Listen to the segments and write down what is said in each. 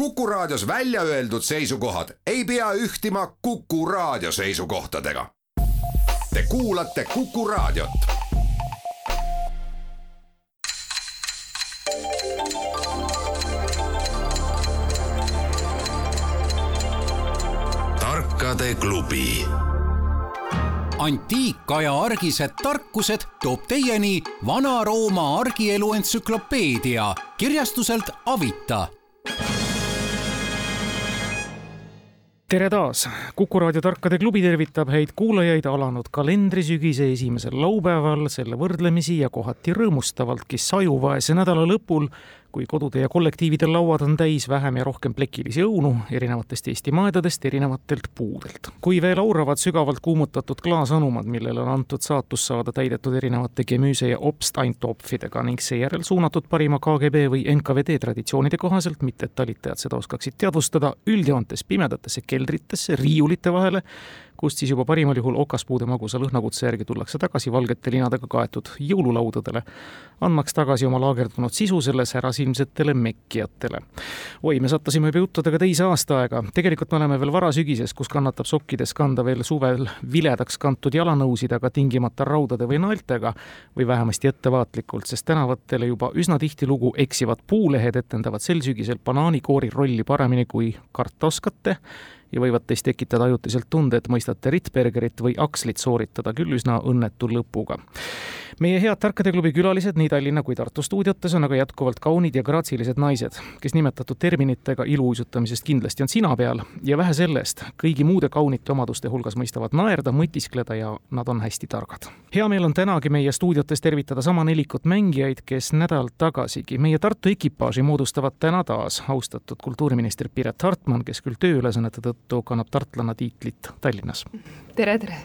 Kuku Raadios välja öeldud seisukohad ei pea ühtima Kuku Raadio seisukohtadega. Te kuulate Kuku Raadiot. tarkade klubi antiikaja argised tarkused toob teieni Vana-Rooma argielu entsüklopeedia kirjastuselt Avita tere taas, Kuku raadio Tarkade klubi tervitab häid kuulajaid alanud kalendrisügise esimesel laupäeval. Selle võrdlemisi ja kohati rõõmustavaltki sajuvaese nädala lõpul kui kodude ja kollektiivide lauad on täis vähem ja rohkem plekilisi õunu erinevatest Eesti maedadest, erinevatelt puudelt. kui veel auravad sügavalt kuumutatud klaasanumad, millele on antud saatus saada täidetud erinevate gemüüse ja obsteintopfidega ning seejärel suunatud parima KGB või NKVD traditsioonide kohaselt, mitte et talitajad seda oskaksid teadvustada, üldjoontes pimedatesse keldritesse, riiulite vahele, kust siis juba parimal juhul okaspuude magusa lõhnakutse järgi tullakse tagasi valgete linadega kaetud jõululaudadele, andmaks tagasi oma laagerdunud sisu selle särasilmsetele mekkijatele. oi, me sattusime juba juttudega teise aastaaega, tegelikult me oleme veel varasügises, kus kannatab sokkides kanda veel suvel viledaks kantud jalanõusid, aga tingimata raudade või naeltega või vähemasti ettevaatlikult, sest tänavatele juba üsna tihtilugu eksivad puulehed etendavad sel sügisel banaanikoori rolli paremini kui karta oskate ja võivad teis tekitada ajutiselt tunde, et mõistate Rittbergerit või Akslit sooritada küll üsna õnnetu lõpuga meie head Tarkade klubi külalised nii Tallinna kui Tartu stuudiotes on aga jätkuvalt kaunid ja graatsilised naised, kes nimetatud terminitega iluuisutamisest kindlasti on sina peal ja vähe sellest, kõigi muude kaunite omaduste hulgas mõistavad naerda, mõtiskleda ja nad on hästi targad. hea meel on tänagi meie stuudiotes tervitada sama nelikut mängijaid, kes nädal tagasigi meie Tartu ekipaaži moodustavad täna taas austatud kultuuriminister Piret Hartman, kes küll tööülesannete tõttu kannab tartlanna tiitlit Tallinnas. tere, tere!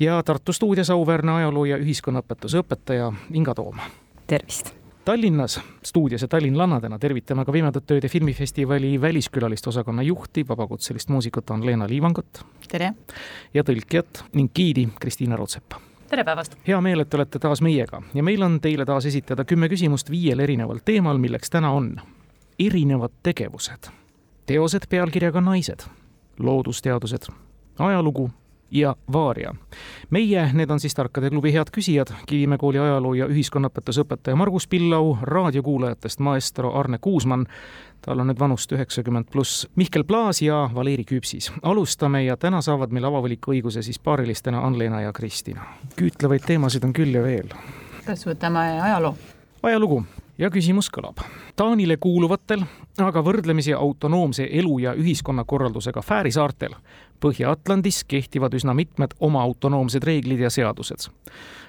ja Tartu stuudios auväärne ajaloo ja ühiskonnaõpetuse õpetaja Inga Toom. tervist! Tallinnas stuudios ja tallinlannadena tervitame ka Pimedate Ööde filmifestivali väliskülaliste osakonna juhti, vabakutselist muusikut Ann-Leena Liivangut. tere! ja tõlkijat ning giidi Kristiina Rootsepa. tere päevast! hea meel, et olete taas meiega ja meil on teile taas esitada kümme küsimust viiel erineval teemal, milleks täna on erinevad tegevused, teosed pealkirjaga Naised, loodusteadused, ajalugu ja Vaaria. meie, need on siis Tarkade klubi head küsijad, Kivimäe kooli ajaloo ja ühiskonnaõpetuse õpetaja Margus Pillau, raadiokuulajatest maestro Arne Kuusmann, tal on nüüd vanust üheksakümmend pluss, Mihkel Plaas ja Valeri Küpsis. alustame ja täna saavad meil avavaliku õiguse siis paarilistena Ann-Leena ja Kristina. küütlevaid teemasid on küll ja veel. kas võtame ajaloo? Ajalugu ja küsimus kõlab. Taanile kuuluvatel, aga võrdlemisi autonoomse elu- ja ühiskonnakorraldusega Fääri saartel Põhja-Atlandis kehtivad üsna mitmed oma autonoomsed reeglid ja seadused.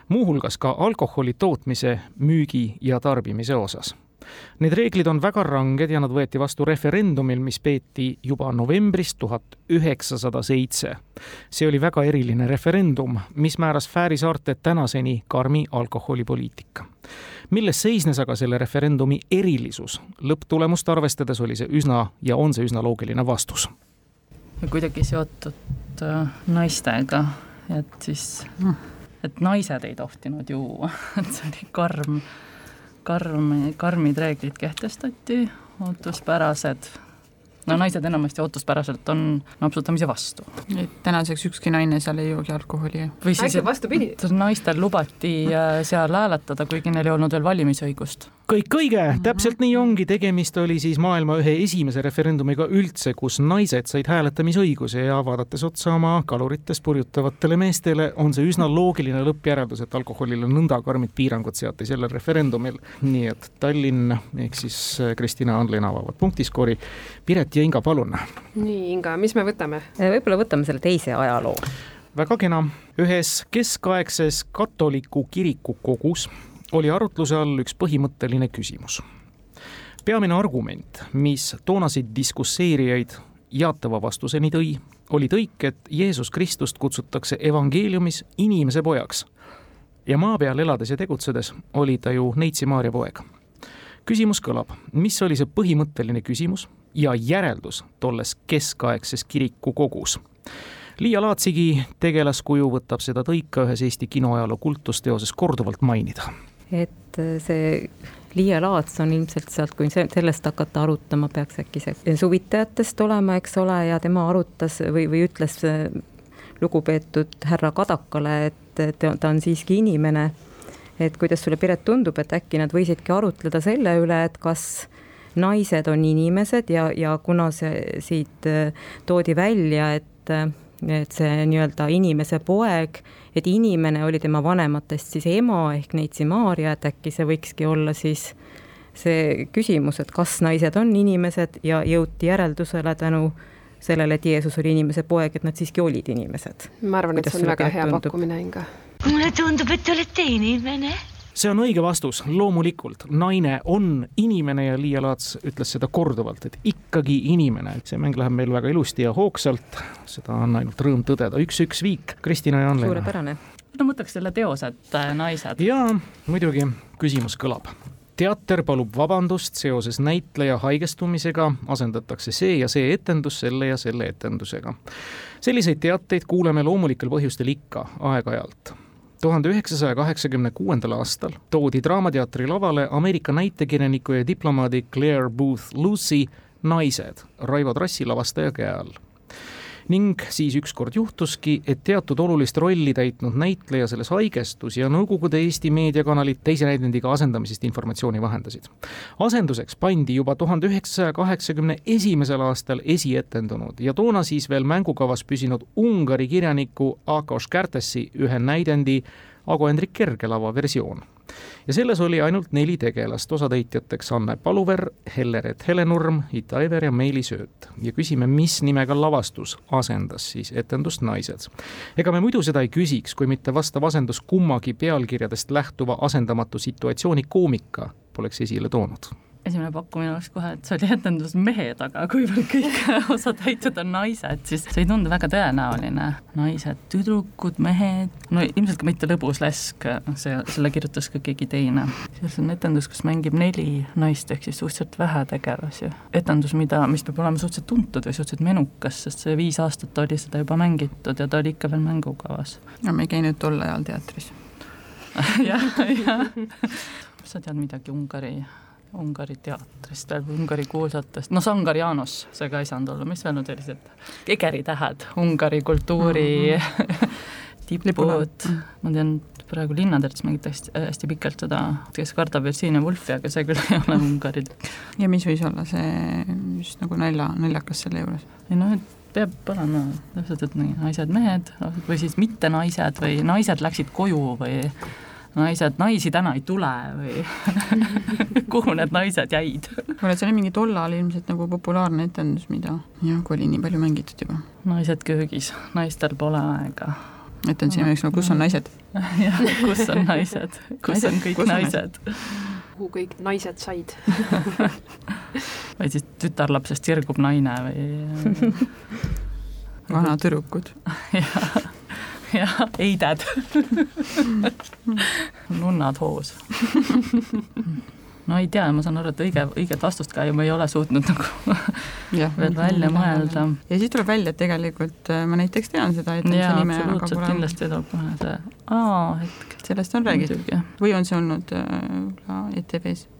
muuhulgas ka alkoholi tootmise, müügi ja tarbimise osas Need reeglid on väga ranged ja nad võeti vastu referendumil, mis peeti juba novembris tuhat üheksasada seitse. see oli väga eriline referendum, mis määras Fääri saarte tänaseni karmi alkoholipoliitika milles seisnes aga selle referendumi erilisus? lõpptulemust arvestades oli see üsna ja on see üsna loogiline vastus. kuidagi seotud äh, naistega, et siis, et naised ei tohtinud juua, et see oli karm, karm, karmid reeglid kehtestati, ootuspärased no naised enamasti ootuspäraselt on napsutamise vastu. et tänaseks ükski naine seal ei joogi alkoholi? või siis, et naistel lubati äh, seal hääletada, kuigi neil ei olnud veel valimisõigust kõik õige mm, -hmm. täpselt nii ongi, tegemist oli siis maailma ühe esimese referendumiga üldse, kus naised said hääletamisõiguse ja vaadates otsa oma kaluritest purjutavatele meestele, on see üsna loogiline lõppjäreldus, et alkoholile nõnda karmid piirangud seati sellel referendumil. nii et Tallinn ehk siis Kristina Anlin avavad punktiskoori. Piret ja Inga, palun. nii, Inga, mis me võtame? võib-olla võtame selle teise ajaloo. väga kena, ühes keskaegses katoliku kiriku kogus oli arutluse all üks põhimõtteline küsimus. peamine argument, mis toonaseid diskusseerijaid jaatava vastuseni tõi, oli tõik, et Jeesus Kristust kutsutakse evangeeliumis inimese pojaks. ja maa peal elades ja tegutsedes oli ta ju Neitsi Maarja poeg. küsimus kõlab, mis oli see põhimõtteline küsimus ja järeldus tolles keskaegses kirikukogus Liia Laatsigi tegelaskuju võtab seda tõika ühes Eesti kinoajaloo kultusteoses korduvalt mainida et see Liia Laats on ilmselt sealt, kui sellest hakata arutama, peaks äkki see suvitajatest olema, eks ole, ja tema arutas või, või ütles lugupeetud härra Kadakale, et ta, on siiski inimene. et kuidas sulle, Piret, tundub, et äkki nad võisidki arutleda selle üle, et kas naised on inimesed ja, ja kuna see siit toodi välja, et et see nii-öelda inimese poeg, et inimene oli tema vanematest siis ema ehk neitsi Maarja, et äkki see võikski olla siis see küsimus, et kas naised on inimesed ja jõuti järeldusele tänu sellele, et Jeesus oli inimese poeg, et nad siiski olid inimesed. ma arvan, et see on väga hea tundub? pakkumine, Inga. mulle tundub, et te olete inimene see on õige vastus, loomulikult, naine on inimene ja Liia Laats ütles seda korduvalt, et ikkagi inimene, et see mäng läheb meil väga ilusti ja hoogsalt, seda on ainult rõõm tõdeda, üks-üks viik, Kristina ja Anne. suurepärane. no võtaks selle teosed äh, naised. jaa, muidugi, küsimus kõlab. Teater palub vabandust seoses näitleja haigestumisega, asendatakse see ja see etendus selle ja selle etendusega. selliseid teateid kuuleme loomulikel põhjustel ikka aeg-ajalt tuhande üheksasaja kaheksakümne kuuendal aastal toodi Draamateatri lavale Ameerika näitekirjaniku ja diplomaadi Claire Booth Lucy Naised Raivo Trassi lavastaja käe all ning siis ükskord juhtuski, et teatud olulist rolli täitnud näitleja selles haigestus ja Nõukogude Eesti meediakanalid teise näidendiga asendamisest informatsiooni vahendasid. asenduseks pandi juba tuhande üheksasaja kaheksakümne esimesel aastal esietendunud ja toona siis veel mängukavas püsinud Ungari kirjaniku Akos Kärtesi ühe näidendi Ago Hendrik Kergelava versioon ja selles oli ainult neli tegelast, osatäitjateks Anne Paluver, Helle-Reet Helenurm, Ita Ever ja Meelis Ööt. ja küsime, mis nimega lavastus asendas siis etendust Naised. ega me muidu seda ei küsiks, kui mitte vastav asendus kummagi pealkirjadest lähtuva asendamatu situatsiooni koomika poleks esile toonud esimene pakkumine oleks kohe, et see oli etendus mehed, aga kuivõrd kõik osatäitjad on naised, siis see ei tundu väga tõenäoline. naised, tüdrukud, mehed, no ilmselt ka mitte Lõbus Lesk, see, selle kirjutas ka keegi teine. see on etendus, kus mängib neli naist, ehk siis suhteliselt vähe tegelasi. etendus, mida, mis peab olema suhteliselt tuntud või suhteliselt menukas, sest see viis aastat oli seda juba mängitud ja ta oli ikka veel mängukavas. no me ei käinud tol ajal teatris jah, jah. sa tead midagi Ungari Ungari teatrist veel, Ungari kuulsatest, no Sangar Janos, see ka ei saanud olla, mis veel on sellised kekeritähed Ungari kultuuri mm -hmm. tipud, ma tean, praegu Linnateatris mängitakse hästi, hästi pikalt seda, kes kardab Virginia Woolfi, aga see küll ei ole Ungari. ja mis võis olla see just nagu nalja, naljakas selle juures? ei noh, et peab olema täpselt, et nii, naised-mehed või siis mitte naised või naised läksid koju või naised, naisi täna ei tule või kuhu need naised jäid? kuule, see oli mingi tollal ilmselt nagu populaarne etendus, mida jah, kui oli nii palju mängitud juba. naised köögis, naistel pole aega. etenduse nimeks nagu Kus on naised? jah, kus on naised, kus on kõik kus naised? kuhu kõik naised said või siis tütarlapsest sirgub naine või vanatüdrukud jah jah, eided nunnad hoos no ei tea, ma saan aru, et õige, õiget vastust ka ju me ei ole suutnud nagu ja, veel välja mõelda. ja siis tuleb välja, et tegelikult äh, ma näiteks tean seda etenduse nime. absoluutselt, kindlasti tuleb kohe see aa hetk. sellest on räägitud või on see olnud äh, ETV-s?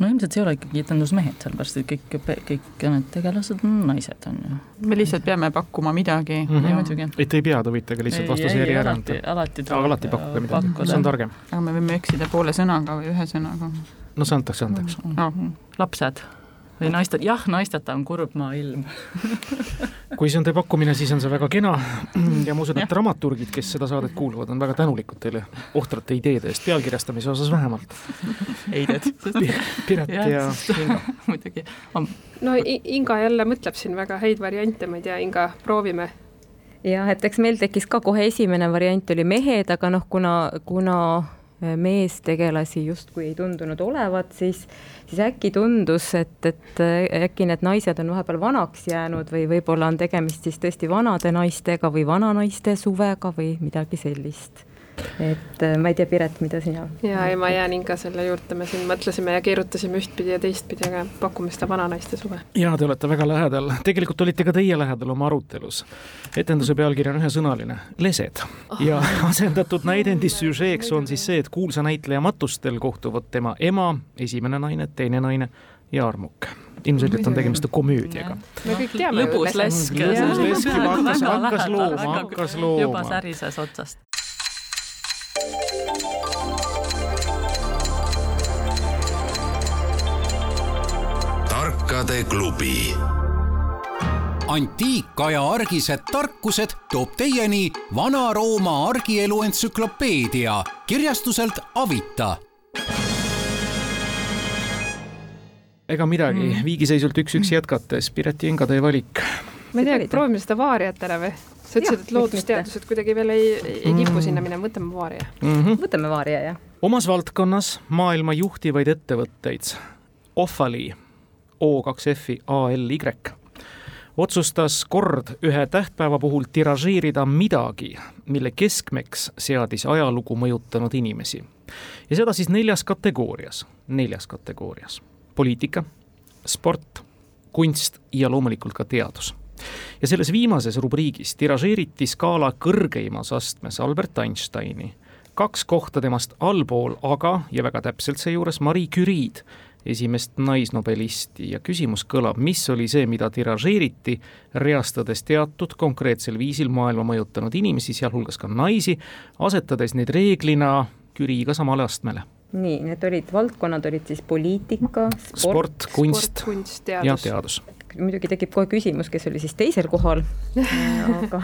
No ilmselt see ei ole ikkagi etendusmehed, sellepärast et kõik, kõik need tegelased on naised, on ju. me lihtsalt peame pakkuma midagi mm. -hmm. muidugi. et ei pea, te võite ka lihtsalt vastuse järgi ära anda. alati, alati, alati pakkuge midagi, see on targem. aga me võime eksida poole sõnaga või ühe sõnaga. no see antakse andeks no,. lapsed või naistel, jah, naisteta on kurb maailm kui see on teie pakkumine, siis on see väga kena ja ma usun, et dramaturgid, kes seda saadet kuulavad, on väga tänulikud teile ohtrate ideede eest, pealkirjastamise osas vähemalt. Heided. Piret ja, ja Inga. muidugi. no Inga jälle mõtleb siin väga häid variante, ma ei tea, Inga, proovime jah, et eks meil tekkis ka kohe esimene variant oli mehed, aga noh, kuna, kuna meestegelasi justkui ei tundunud olevat, siis, siis äkki tundus, et, et äkki need naised on vahepeal vanaks jäänud või võib-olla on tegemist siis tõesti vanade naistega või vananaiste suvega või midagi sellist et äh, ma ei tea, Piret, mida sina? ja ei, ma jään ikka selle juurde, me siin mõtlesime ja keerutasime ühtpidi ja teistpidi, aga pakume seda vananaiste suve. ja te olete väga lähedal, tegelikult olite ka teie lähedal oma arutelus. etenduse pealkiri on ühesõnaline, lesed ja asendatud näidendis süžeeks on siis see, et kuulsa näitleja matustel kohtuvad tema ema, esimene naine, teine naine ja armuk ilmselgelt on tegemist komöödiaga. me kõik teame lõbus lesk. lõbus lesk juba hakkas, hakkas looma, hakkas looma. juba särises otsast. Tarkade klubi antiikaja argised tarkused toob teieni Vana-Rooma argielu entsüklopeedia kirjastuselt Avita ega midagi mm., viigiseisult üks-üks jätkates, Pireti Enga teie valik. ma ei tea, proovime seda vaariat ära või? sa ütlesid, et loodusteadused kuidagi veel ei, ei kipu mm. sinna minema, võtame vaaria mm. -hmm. võtame vaaria, jah. omas valdkonnas maailma juhtivaid ettevõtteid, Ofali, O2F-i ALY, otsustas kord ühe tähtpäeva puhul tiražeerida midagi, mille keskmeks seadis ajalugu mõjutanud inimesi. ja seda siis neljas kategoorias, neljas kategoorias poliitika, sport, kunst ja loomulikult ka teadus. ja selles viimases rubriigis tiražeeriti skaala kõrgeimas astmes Albert Einsteini, kaks kohta temast allpool aga, ja väga täpselt seejuures, Marie Curie'd, esimest naisnobelisti ja küsimus kõlab, mis oli see, mida tiražeeriti, reastades teatud konkreetsel viisil maailma mõjutanud inimesi, sealhulgas ka naisi, asetades neid reeglina Curie'ga samale astmele nii, need olid, valdkonnad olid siis poliitika, sport, sport, kunst, kunst teadus. ja teadus. muidugi tekib kohe küsimus, kes oli siis teisel kohal aga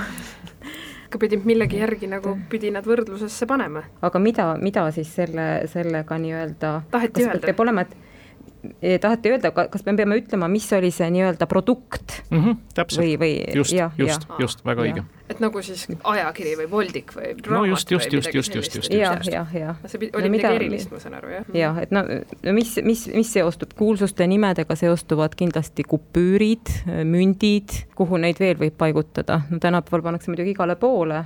aga pidi millegi järgi nagu pidi nad võrdlusesse panema. aga mida, mida siis selle, sellega nii-öelda taheti öelda? peab olema, et tahate öelda, kas me peame ütlema, mis oli see nii-öelda produkt mm? -hmm, täpselt, just, just, just, väga õige. et nagu siis ajakiri või voldik või no just, just, just, just, just, just. jah, jah, jah. see oli no, midagi erilist, ma saan aru, jah? jah, et no mis, mis, mis seostub, kuulsuste nimedega seostuvad kindlasti kupüürid, mündid, kuhu neid veel võib paigutada, no tänapäeval pannakse muidugi igale poole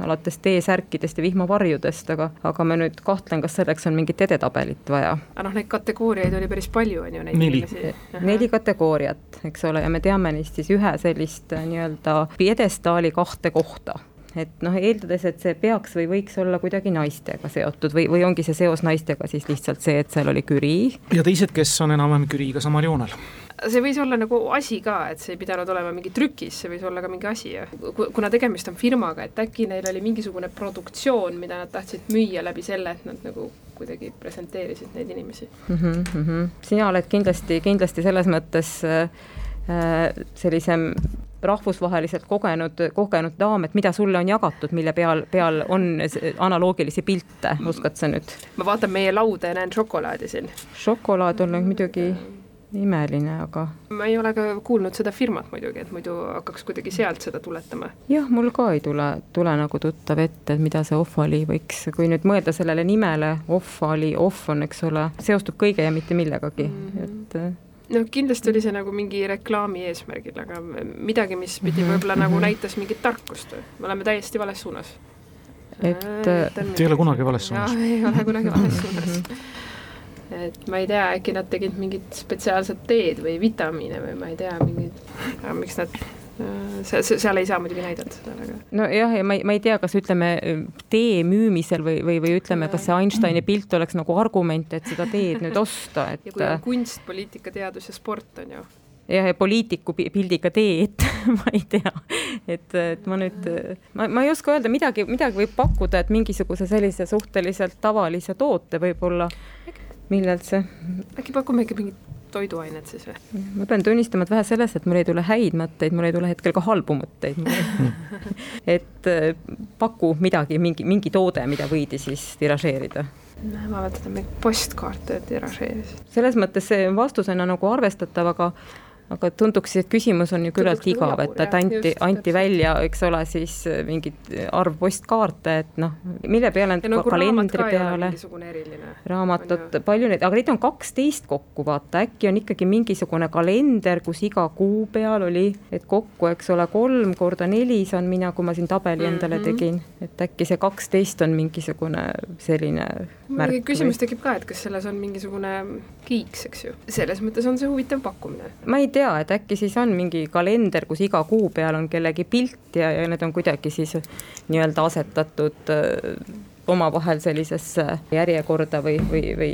alates T-särkidest ja vihmavarjudest, aga, aga ma nüüd kahtlen, kas selleks on mingit edetabelit vaja. aga noh, neid kategooriaid oli päris palju, on ju, neid neli. inimesi. neli kategooriat, eks ole, ja me teame neist siis ühe sellist äh, nii-öelda pjedestaali kahte kohta et noh, eeldades, et see peaks või võiks olla kuidagi naistega seotud või, või ongi see seos naistega siis lihtsalt see, et seal oli Curie. ja teised, kes on enam-vähem Curie'ga samal joonel see võis olla nagu asi ka, et see ei pidanud olema mingi trükis, see võis olla ka mingi asi kuna tegemist on firmaga, et äkki neil oli mingisugune produktsioon, mida nad tahtsid müüa läbi selle, et nad nagu kuidagi presenteerisid neid inimesi mm. -hmm, mm -hmm. sina oled kindlasti, kindlasti selles mõttes äh, sellisem rahvusvaheliselt kogenud, kogenud daam, et mida sulle on jagatud, mille peal, peal on analoogilisi pilte, oskad sa nüüd? ma vaatan meie lauda ja näen šokolaadi siin. šokolaad on muidugi imeline, aga. ma ei ole ka kuulnud seda firmat muidugi, et muidu hakkaks kuidagi sealt seda tuletama. jah, mul ka ei tule, tule nagu tuttav ette, et mida see Ohvali võiks, kui nüüd mõelda sellele nimele, Ohvali, Ohv on, eks ole, seostub kõige ja mitte millegagi mm, -hmm. et noh, kindlasti oli see nagu mingi reklaami eesmärgil, aga midagi, mis pidi mhm, võib-olla nagu mhm. näitas mingit tarkust, me oleme täiesti vales suunas. et te ei ole kunagi vales suunas? ei ole kunagi vales suunas et ma ei tea, äkki nad tegid mingit spetsiaalset teed või vitamiine või ma ei tea, mingid, miks nad see, see, seal ei saa muidugi näidata seda, aga. nojah, ja ma ei, ma ei tea, kas ütleme tee müümisel või, või, või ütleme, kas see Einsteini pilt oleks nagu argument, et seda teed nüüd osta, et. ja kui on kunst, poliitika, teadus ja sport on ju jah, ja poliitiku pildiga teed ma ei tea, et, et ma nüüd, ma, ma ei oska öelda, midagi, midagi võib pakkuda, et mingisuguse sellise suhteliselt tavalise toote võib-olla millalt see? äkki pakume ikka mingit toiduainet siis või? ma pean tunnistama, et vähe sellest, et mul ei tule häid mõtteid, mul ei tule hetkel ka halbu mõtteid et äh, paku midagi, mingi, mingi toode, mida võidi siis tiražeerida ma vaatan, et postkaarte tiražeeris. selles mõttes see vastusena nagu arvestatav, aga aga tunduks, et küsimus on ju küllalt igav, et, et anti, anti välja, eks ole, siis mingid arv postkaarte, et noh, mille peale need nagu kalendri peale. raamatut, palju neid, aga neid on kaksteist kokku, vaata, äkki on ikkagi mingisugune kalender, kus iga kuu peal oli, et kokku, eks ole, kolm korda neli saan mina, kui ma siin tabeli endale Mhm. tegin, et äkki see kaksteist on mingisugune selline märk küsimus tekib ka, et kas selles on mingisugune kiiks, eks ju. selles mõttes on see huvitav pakkumine. ma ei tea, et äkki siis on mingi kalender, kus iga kuu peal on kellegi pilt ja, ja need on kuidagi siis nii-öelda asetatud öö, omavahel sellisesse järjekorda või, või, või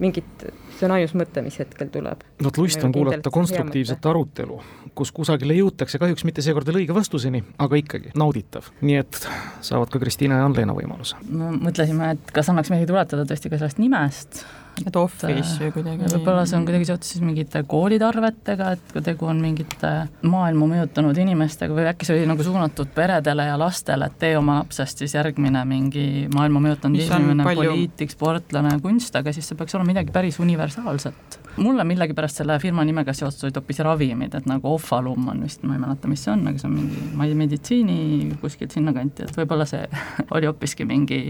mingit, see on ainus mõte, mis hetkel tuleb. vot lust on kuulata konstruktiivset arutelu, kus kusagile jõutakse, kahjuks mitte seekord veel õige vastuseni, aga ikkagi nauditav. nii et saavad ka Kristiina ja Ann-Leena võimaluse. no mõtlesime, et kas annaks meelde tuletada tõesti ka sellest nimest, et office või kuidagi. võib-olla see on kuidagi seotud siis mingite koolitarvetega, et kui tegu on mingite maailma mõjutanud inimestega või äkki see oli nagu suunatud peredele ja lastele, et tee oma lapsest siis järgmine mingi maailma mõjutanud inimene, palju- poliitik, sportlane, kunst, aga siis see peaks olema midagi päris universaalset. Mulle millegipärast selle firma nimega seotud olid hoopis ravimid, et nagu Ofalum on vist, ma ei mäleta, mis see on, aga see on mingi, ma ei meditsiini kuskilt sinnakanti, et võib-olla see oli hoopiski mingi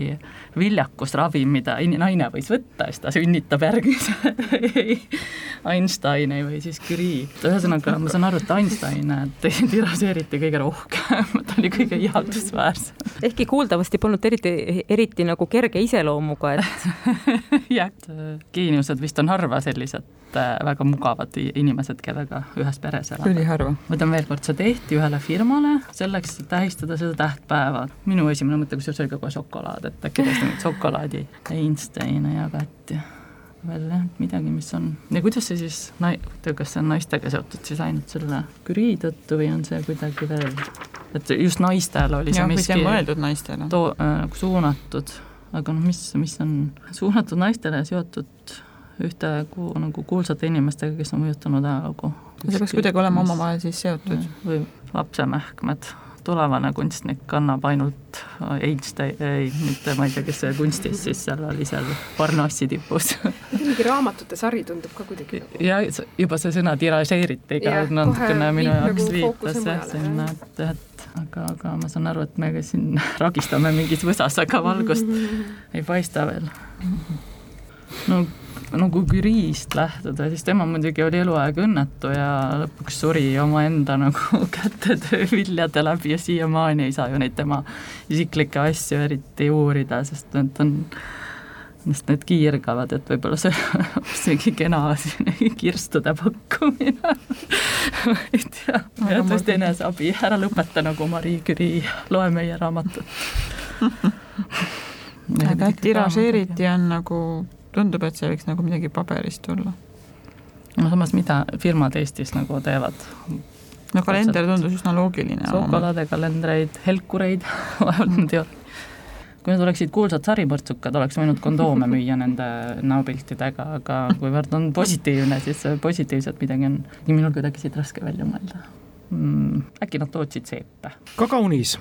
viljakusravim, mida in- naine võis võtta siis ta sünnitab järgmise Einsteini või siis Curie. ühesõnaga, ma saan aru, et Einstein tiražeeriti kõige rohkem, ta oli kõige ihaldusväärsem. ehkki kuuldavasti polnud eriti, eriti nagu kerge iseloomuga, et jah, geeniused vist on harva sellised väga mugavad inimesed, kellega ühes peres elada. üliharva. ma ütlen veel kord, see tehti ühele firmale selleks, et tähistada seda tähtpäeva. minu esimene mõte kusjuures oli kohe šokolaad, et äkki tõesti mingit šokolaadi Einsteine jagati veel jah, midagi, mis on ja kuidas see siis kas see on naistega seotud siis ainult selle Curie tõttu või on see kuidagi veel, et just naistele oli see on miski mõeldud naistele. too- äh, nagu suunatud, aga noh, mis, mis on suunatud naistele seotud ühte ku, nagu kuulsate inimestega, kes on mõjutanud ajalugu. see peaks kuidagi olema omavahel siis seotud. või lapsemähkmed, tulevane kunstnik kannab ainult Einstein, ei, mitte ma ei tea, kes see kunstis siis seal oli seal Parnassi tipus. mingi raamatute sari tundub ka kuidagi nagu ja juba see sõna tiražeeriti ka natukene minu jaoks nagu viitas jah sinna, et, et aga, aga ma saan aru, et me ka siin ragistame mingis võsas, aga valgust ei paista veel. no no kui Curie'st lähtuda, siis tema muidugi oli eluaeg õnnetu ja lõpuks suri omaenda nagu kätetöö viljade läbi ja siiamaani ei saa ju neid tema isiklikke asju eriti uurida, sest need on sest need kiirgavad, et võib-olla see on mingi kena kirstude pakkumine. ma ei tea, tõesti eneseabi, ära lõpeta nagu Marie Curie, loe meie raamatut. aga et tiražeeriti on nagu, tundub, et see võiks nagu midagi paberist tulla. no samas, mida firmad Eestis nagu teevad? no kalender tundus üsna loogiline. šokolaadikalendreid, helkureid, vaevalt nad ei ole. kui need oleksid kuulsad saripõrtsukad, oleks võinud kondoome müüa nende näopiltidega, aga kuivõrd on positiivne, siis positiivset midagi on, minul kuidagi siit raske välja mõelda mm,. äkki nad tootsid seepe? ka kaunis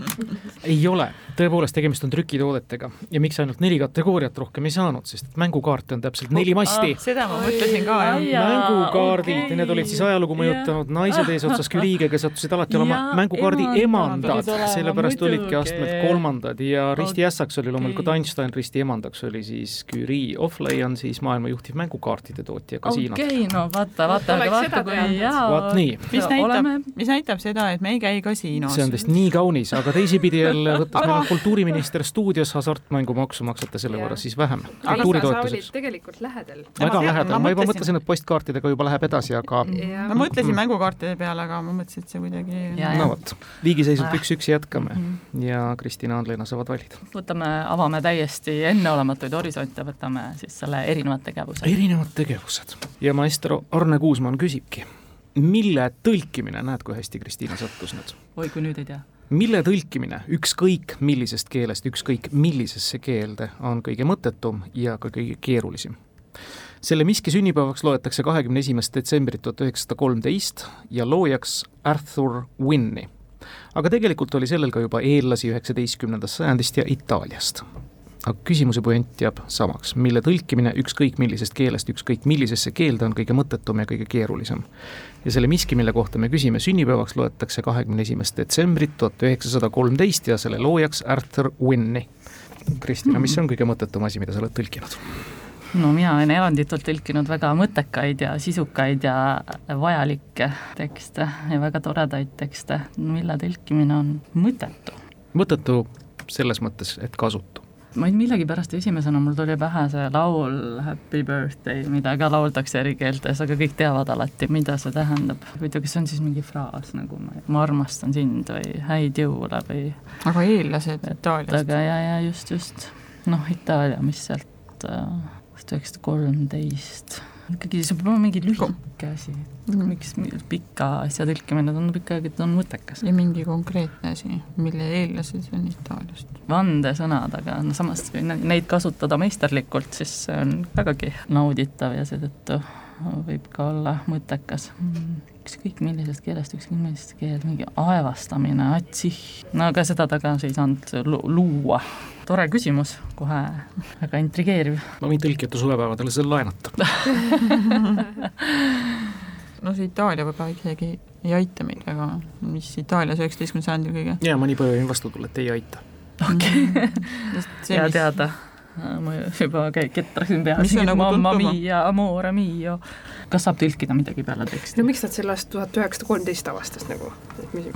ei ole, tõepoolest tegemist on trükitoodetega ja miks ainult neli kategooriat rohkem ei saanud, sest mängukaarte on täpselt neli masti. seda ma mõtlesin ka jah. mängukaardid okei. need olid siis ajalugu mõjutanud naised eesotsas Küriiga, kes sattusid alati olema Ja mängukaardi emandad emandad olema,, sellepärast olidki astmed kolmandad ja Risti ässaks oli loomulikult Okei. Einstein, Risti emandaks oli siis Curie, Offley on siis maailma juhtiv mängukaartide tootja kasiinod. okei, no vaata, vaata, aga vaata, kui hea. Vaat nii. mis näitab oleme, mis näitab seda, et me ei käi kasiinos. see on tõesti nii kaunis, aga teisipidi jälle võttes meil on kultuuriminister stuudios, hasartmängumaksu maksate selle võrra siis vähem kultuuritoetuseks. tegelikult lähedal. väga ma- lähedal, ma juba mõtlesin- et postkaartidega juba läheb edasi, aga ma mõtlesin mängukaartide peale, aga ma mõtlesin, et see kuidagi no vot, liigiseisult Ah. üks-üks jätkame ja Kristina ja Ann-Leena saavad valida. võtame, avame täiesti enneolematuid horisonte, võtame siis selle erinevad tegevused. erinevad tegevused ja maestro Arne Kuusmann küsibki, mille tõlkimine, näed, kui hästi Kristiina sattus nüüd, oi, kui nüüd ei tea. mille tõlkimine ükskõik millisest keelest, ükskõik millisesse keelde on kõige mõttetum ja ka kõige keerulisem? selle miski sünnipäevaks loetakse kahekümne esimest detsembrit tuhat üheksasada kolmteist ja loojaks Arthur Winni. aga tegelikult oli sellel ka juba eellasi üheksateistkümnendast sajandist ja Itaaliast. aga küsimuse puent jääb samaks, mille tõlkimine ükskõik millisest keelest ükskõik millisesse keelde on kõige mõttetum ja kõige keerulisem. Ja selle miski, mille kohta me küsime sünnipäevaks, loetakse kahekümne esimest detsembrit tuhat üheksasada kolmteist ja selle loojaks Arthur Winni. Kristina, mis on kõige mõttetum asi, mida sa oled tõlkinud? no mina olen eranditult tõlkinud väga mõttekaid ja sisukaid ja vajalikke tekste ja väga toredaid tekste, mille tõlkimine on mõttetu. mõttetu selles mõttes, et kasutu ma ei millegipärast esimesena mul tuli pähe see laul Happy birthday, mida ka lauldakse eri keeltes, aga kõik teavad alati, mida see tähendab. huvitav, kas see on siis mingi fraas nagu ma, ma armastan sind või häid jõule või aga eellased Itaaliast? aga ja, ja just, just. noh, Itaalia, mis sealt äh, tuhat üheksasada kolmteist ikkagi see peab olema mingi lühike asi mm., miks pika asja tõlkimine tundub ikkagi, et on mõttekas. ja mingi konkreetne asi, mille eellased on Itaaliast. vandesõnad, aga no samas kui neid kasutada meisterlikult, siis see on vägagi nauditav ja seetõttu võib ka olla mõttekas ükskõik millisest keelest, ükskõik millisest keelest, mingi aevastamine, atsih, no aga seda tagasi ei saanud luua. tore küsimus, kohe väga intrigeeriv. ma võin tõlkijate suvepäevadele selle laenata no see Itaalia võib-olla isegi ei aita meid väga, mis Itaalias üheksateistkümnendal sajandil kõige. jaa, ma nii palju võin vastu tulla, et ei aita. okei hea teada ma juba ketrasin peas, nagu mamma mia, amore mio. kas saab tõlkida midagi peale teksti? no miks nad selle aasta tuhat üheksasada kolmteist avastas nagu, et mis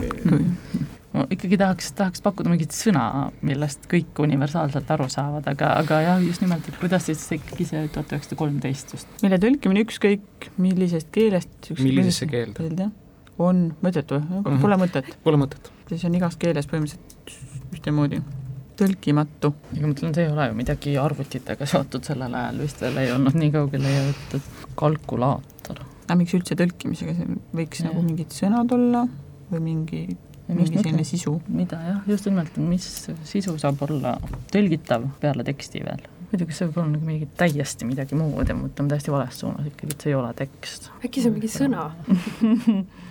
ma ikkagi tahaks, tahaks pakkuda mingit sõna, millest kõik universaalselt aru saavad, aga, aga jah, just nimelt, et kuidas siis ikkagi see tuhat üheksasada kolmteist just. mille tõlkimine ükskõik millisest keelest millisesse keelde on mõttetu, mhm. pole mõtet. Pole mõtet. siis on igas keeles põhimõtteliselt ühtemoodi tõlkimatu. ega ma ütlen, see ei ole ju midagi arvutitega seotud, sellel ajal vist veel ei olnud nii kaugele jõutud, kalkulaator. aga miks üldse tõlkimisega, see võiks ja. nagu mingid sõnad olla või mingi, mingi selline sisu? mida jah, just nimelt, mis sisu saab olla tõlgitav peale teksti veel muidugi see võib olla nagu mingi täiesti midagi muud ja ma mõtlen täiesti vales suunas ikkagi, et see ei ole tekst. äkki see on mingi sõna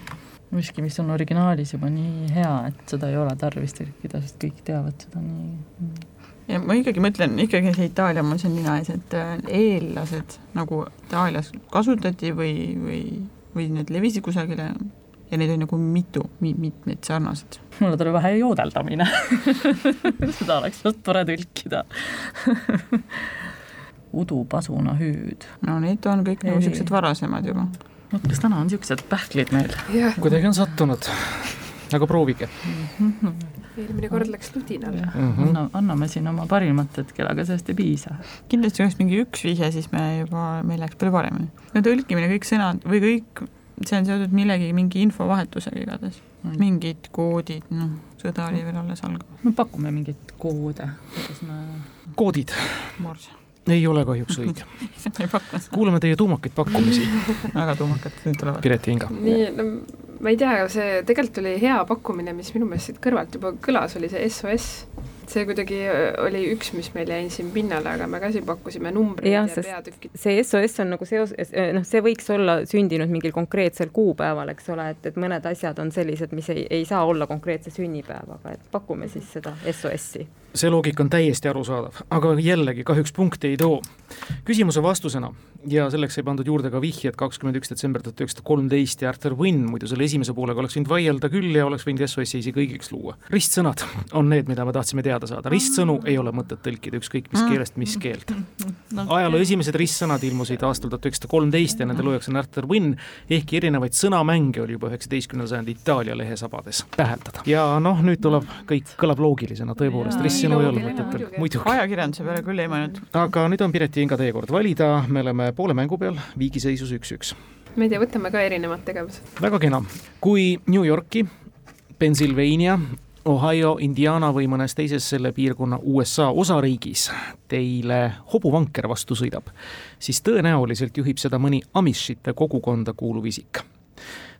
miski, mis on originaalis juba nii hea, et seda ei ole tarvis tõlkida, sest kõik teavad seda nii. ja ma ikkagi mõtlen, ikkagi see Itaalia mul siin nina ees, et äh, eellased nagu Itaalias kasutati või, või, või need levisid kusagile ja neid on nagu mitu mi,, mitmeid sarnaseid. mulle tuleb vähe joodeldamine seda oleks just tore tõlkida udupasuna hüüd. no need on kõik nagu niisugused varasemad juba vot kas täna on niisugused pähklid meil yeah.? kuidagi on sattunud, aga proovige mm. -hmm. eelmine kord läks ludinale mm. -hmm. Anna, anname siin oma parimat hetkel, aga sellest ei piisa. kindlasti oleks mingi üks vihje, siis me juba, meil läks palju paremini. no tõlkimine, kõik sõnad või kõik, see on seotud millegagi, mingi infovahetusega igatahes mm.. mingid koodid, noh, sõda oli veel alles algamas. me pakume mingeid koode, kuidas me koodid. Morse ei ole kahjuks õige kuulame teie tuumakaid pakkumisi väga tuumakad, nüüd tulevad. Piret ja Inga. nii, no ma ei tea, see tegelikult oli hea pakkumine, mis minu meelest siit kõrvalt juba kõlas, oli see SOS. see kuidagi oli üks, mis meil jäi siin pinnale, aga me ka siin pakkusime numbreid ja, ja peatükid. see SOS on nagu seos, noh, see võiks olla sündinud mingil konkreetsel kuupäeval, eks ole, et, et mõned asjad on sellised, mis ei, ei saa olla konkreetse sünnipäevaga, et pakume siis seda SOS-i see loogika on täiesti arusaadav, aga jällegi kahjuks punkti ei too. küsimuse vastusena ja selleks sai pandud juurde ka vihje, et kakskümmend üks detsember tuhat üheksasada kolmteist ja Arthur Wynn, muidu selle esimese poolega oleks võinud vaielda küll ja oleks võinud SOS-i õigeks luua. ristsõnad on need, mida me tahtsime teada saada, ristsõnu ei ole mõtet tõlkida ükskõik mis keelest, mis keelt. ajaloo esimesed ristsõnad ilmusid aastal tuhat üheksasada kolmteist ja nende loojaks on Arthur Wynn, ehkki erinevaid sõnamänge oli juba üheksateistkümnenda sajandi Itaalia lehesabades täheldada. ja noh, nüüd tuleb, kõik kõlab loogilisena, tõepoolest, ristsõnu ei ole mõtetel, muidugi. ajakirjanduse peale küll ei mõelnud. aga nüüd on Pireti Inga teekord valida, me oleme poole mängu peal, viigiseisus üks-üks. ma ei tea, võtame ka erinevad tegevused. väga kena, kui New Yorki, Pennsylvania, Ohio, Indiana või mõnes teises selle piirkonna USA osariigis teile hobuvanker vastu sõidab, siis tõenäoliselt juhib seda mõni Amishite kogukonda kuuluv isik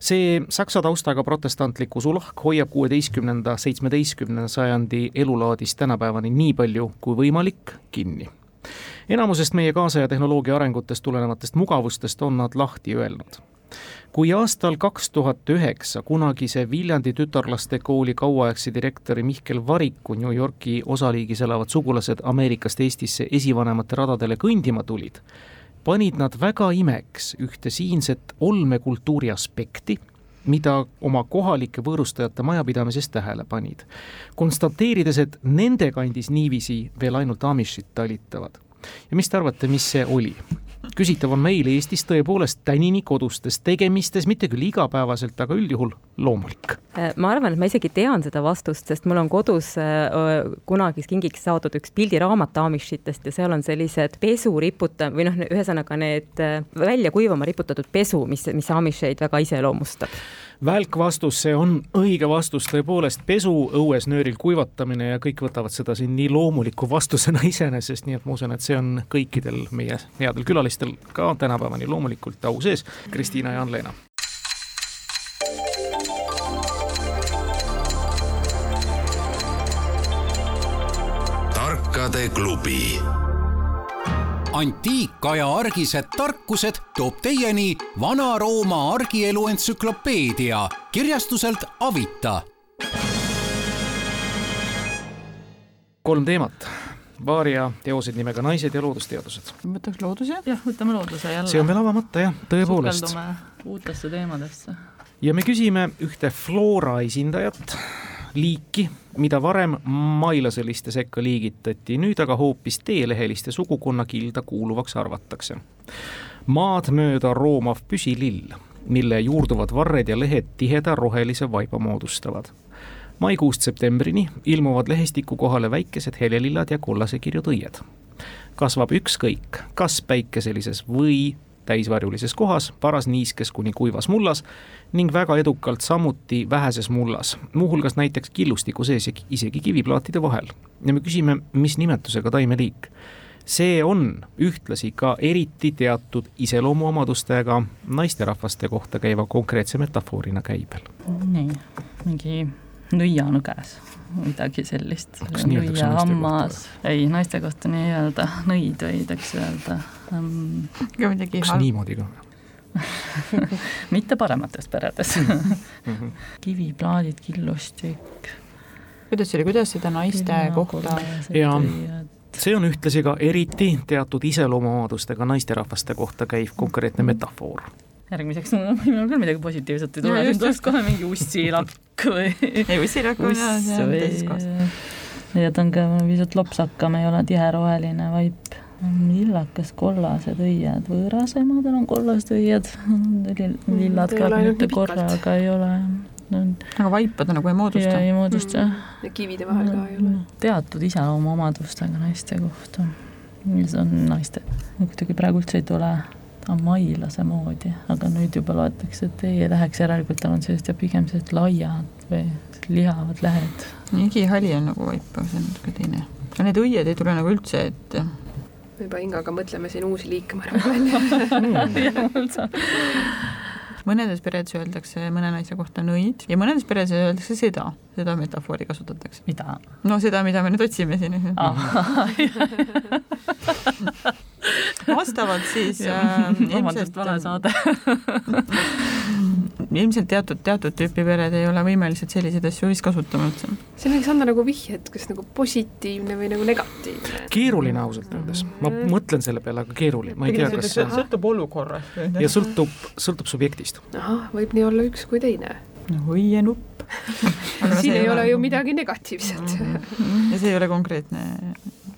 see saksa taustaga protestantlik usulahk hoiab kuueteistkümnenda, seitsmeteistkümnenda sajandi elulaadist tänapäevani nii palju kui võimalik kinni. Enamusest meie kaasaja tehnoloogia arengutest tulenevatest mugavustest on nad lahti öelnud. Kui aastal kaks tuhat üheksa kunagise Viljandi tütarlastekooli kauaaegse direktori Mihkel Variku New Yorki osaliigis elavad sugulased Ameerikast Eestisse esivanemate radadele kõndima tulid, panid nad väga imeks ühte siinset olmekultuuri aspekti, mida oma kohalike võõrustajate majapidamises tähele panid, konstateerides, et nende kandis niiviisi veel ainult amishid talitavad. Ja mis te arvate, mis see oli? küsitav on meil Eestis tõepoolest tänini kodustes tegemistes, mitte küll igapäevaselt, aga üldjuhul loomulik. Äh, ma arvan, et ma isegi tean seda vastust, sest mul on kodus äh, kunagi kingiks saadud üks pildiraamat Amishitest ja seal on sellised pesu riputa- või noh, ühesõnaga need äh, välja kuivama riputatud pesu, mis, mis Amisheid väga iseloomustab välk vastus, see on õige vastus, tõepoolest pesu, õues nööril kuivatamine ja kõik võtavad seda siin nii loomuliku vastusena iseenesest, nii et ma usun, et see on kõikidel meie headel külalistel ka tänapäevani loomulikult au sees. Kristiina ja Ann-Leena. tarkade klubi antiikaja argised tarkused toob teieni Vana-Rooma argielu entsüklopeedia kirjastuselt Avita. kolm teemat Vaaria teosed nimega Naised ja loodusteadused. võtaks looduse? jah, võtame looduse jälle. see on veel avamata jah, tõepoolest. sukeldume uutesse teemadesse. ja me küsime ühte floora esindajat, liiki, mida varem mailaseliste sekka liigitati, nüüd aga hoopis teeleheliste sugukonna kilda kuuluvaks arvatakse. maad mööda roomav püsilill, mille juurduvad varred ja lehed tiheda rohelise vaiba moodustavad. maikuust septembrini ilmuvad lehestiku kohale väikesed helelillad ja kollasekirjud õied. kasvab ükskõik, kas päikeselises või täisvarjulises kohas, paras niiskes kuni kuivas mullas ning väga edukalt samuti väheses mullas, muuhulgas näiteks killustiku sees ja isegi kiviplaatide vahel. ja me küsime, mis nimetusega taimeliik. see on ühtlasi ka eriti teatud iseloomuomadustega naisterahvaste kohta käiva konkreetse metafoorina käibel. nii, mingi nõianõges, midagi sellist. Naiste nõiahammas, ei, naiste kohta nii ei öelda, nõid võidakse öelda um, kas niimoodi ka? mitte paremates peredes Mhm. kiviplaadid, killustik. kuidas see oli, kuidas seda naiste kohta Jaa. see on ühtlasi ka eriti teatud iseloomuomadustega naisterahvaste kohta käiv konkreetne metafoor. Järgmiseks, no minul küll midagi positiivset ei tule, tuleks kohe mingi ussilakk või ei, ussirakk on jah, see on teises kohas. ja ta on ka pisut lopsakam, ei ole tiheroheline vaip. lillakas, kollased õied, võõrasemadel on kollased õied, lillad ta ei ka mitte korraga ei ole. aga vaipa ta nagu ei moodusta ei moodusta jah ja kivide vahel ka ei ole. teatud iseloomuomadustega naiste kohta. see on naiste, kuidagi praegu üldse ei tule amailase moodi, aga nüüd juba loetakse, et ei läheks, järelikult tal on sellised ja pigem sellised laiad või lihavad lehed. igihali on nagu vaip, aga see on natuke teine. aga need õied ei tule nagu üldse ette. me juba Ingaga mõtleme siin uusi liike, ma arvan, välja. mõnedes peredes öeldakse mõne naise kohta nõid ja mõnedes peredes öeldakse seda, seda metafoori kasutatakse. mida? no seda, mida me nüüd otsime siin. vastavalt siis äh, vabandust, vale saade. ilmselt teatud, teatud tüüpi pered ei ole võimelised selliseid asju vist kasutama üldse. see võiks anda nagu vihje, et kas nagu positiivne või nagu negatiivne. keeruline ausalt öeldes, ma mõtlen selle peale, aga keeruline, ma ei tea, kas see sõltub olukorrast. ja sõltub, sõltub subjektist. ahah, võib nii olla üks kui teine. noh, õienupp. siin ei ole ju midagi negatiivset. ja see ei ole konkreetne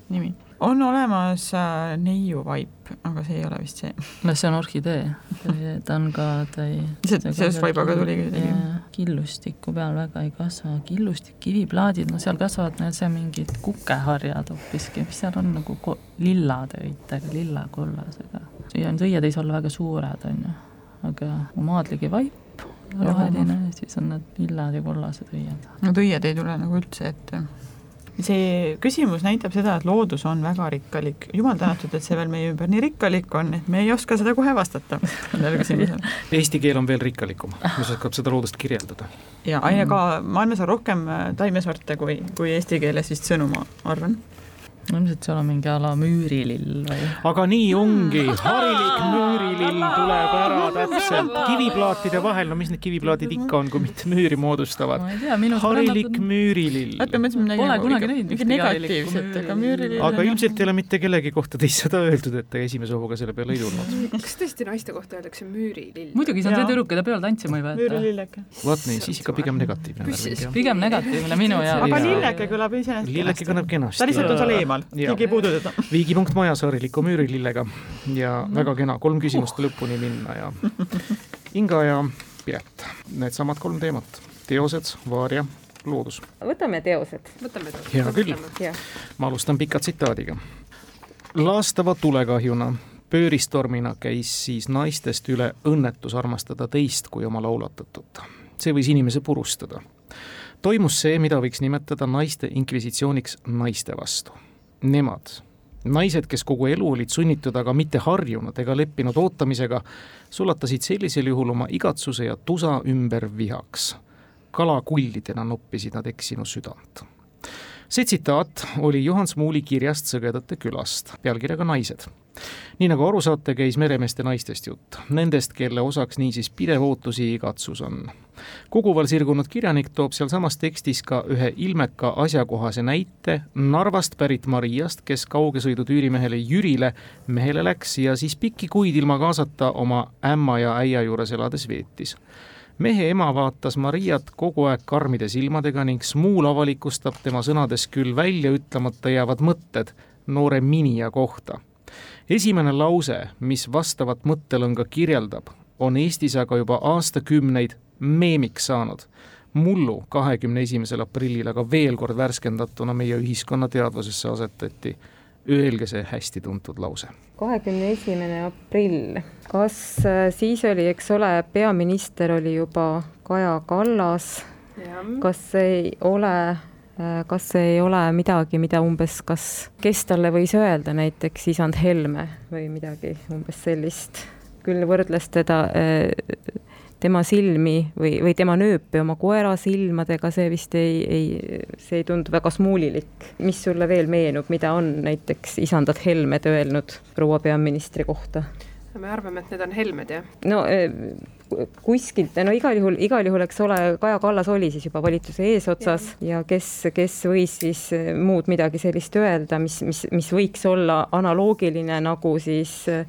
nimi. On olemas äh, neiuvaip, aga see ei ole vist see. no see on orhidee, ta on ka, ta ei. See- sellest vaibaga tuligi kuidagi. killustiku peal väga ei kasva, killustik, kiviplaadid, no seal kasvavad need seal mingid kukeharjad hoopiski, mis seal on nagu lillade õitega, lillakollasega. õied ei saa olla väga suured, on ju, aga maadligi vaip, roheline, siis on need lillad ja kollased õied. Need õied ei tule nagu üldse ette. See küsimus näitab seda, et loodus on väga rikkalik. jumal tänatud, et see veel meie ümber nii rikkalik on, et me ei oska seda kohe vastata sellele küsimusele. Eesti keel on veel rikkalikum, mis oskab seda loodust kirjeldada. ja aina ka, maailmas on rohkem äh, taimesorte kui, kui eesti keeles vist sõnu, ma arvan. Ilmselt seal on mingi a la müürilill või? aga nii ongi, harilik müürilill tuleb ära täpselt kiviplaatide vahel, no mis need kiviplaadid ikka on, kui mitte müüri moodustavad. harilik müürilill. vaata, ma midagi Pole nagu kunagi näinud midagi ühtegi negatiivset, aga müürilill aga ilmselt ei ole mitte kellegi kohta teist seda öeldud, et ta esimese hooga selle peale ei tulnud. kas tõesti naiste kohta öeldakse müürilill? muidugi, see on see tüdruk, keda peol tantsima ei võeta. müürlilleke. vot nii, siis ikka pigem negatiivne pigem negatiivne minu jaoks. aga lilleke kõlab iseenesest lilleke kõlab kenasti. ta lihtsalt on seal eemal, Jaa. keegi ei puuduta teda. viigipunkt majas hariliku müürilillega ja väga kena, kolm küsimust lõpuni minna ja Inga ja Piret, needsamad kolm teemat, teosed, vaaria, loodus. võtame teosed. võtame ta. Hea küll. ma alustan pika tsitaadiga. laastava tulekahjuna, pööristormina käis siis naistest üle õnnetus armastada teist kui oma laulatatut. see võis inimese purustada. toimus see, mida võiks nimetada naiste inkvisitsiooniks naiste vastu. Nemad, naised, kes kogu elu olid sunnitud aga mitte harjunud ega leppinud ootamisega, sulatasid sellisel juhul oma igatsuse ja tusa ümber vihaks. kalakullidena noppisid nad eksinu südant see tsitaat oli Juhan Smuuli kirjast Sõgedate külast, pealkirjaga Naised. Nii nagu aru saate, käis meremeeste naistest jutt, nendest, kelle osaks niisiis pidev ootus ja igatsus on. koguval sirgunud kirjanik toob sealsamas tekstis ka ühe ilmeka asjakohase näite Narvast pärit Mariast, kes kaugesõidu tüürimehele Jürile mehele läks ja siis pikki kuid ilma kaasata oma ämma ja äia juures elades veetis mehe ema vaatas Mariat kogu aeg karmide silmadega ning Smuul avalikustab tema sõnades küll välja ütlemata jäävad mõtted noore Minija kohta. Esimene lause, mis vastavat mõttelõnga kirjeldab, on Eestis aga juba aastakümneid meemiks saanud. mullu kahekümne esimesel aprillil aga veel kord värskendatuna meie ühiskonna teadvusesse asetati. Öelge see hästi tuntud lause kahekümne esimene aprill, kas äh, siis oli, eks ole, peaminister oli juba Kaja Kallas, kas ei ole, kas ei ole midagi, mida umbes, kas, kes talle võis öelda, näiteks isand Helme või midagi umbes sellist, küll võrdles teda äh, tema silmi või, või tema nööpi oma koera silmadega, see vist ei, ei, see ei tundu väga smuulilik. mis sulle veel meenub, mida on näiteks isandad Helmed öelnud proua peaministri kohta? me arvame, et need on Helmed, jah? no eh, kuskilt, no igal juhul, igal juhul, eks ole, Kaja Kallas oli siis juba valitsuse eesotsas ja, ja kes, kes võis siis eh, muud midagi sellist öelda, mis, mis, mis võiks olla analoogiline nagu siis äh,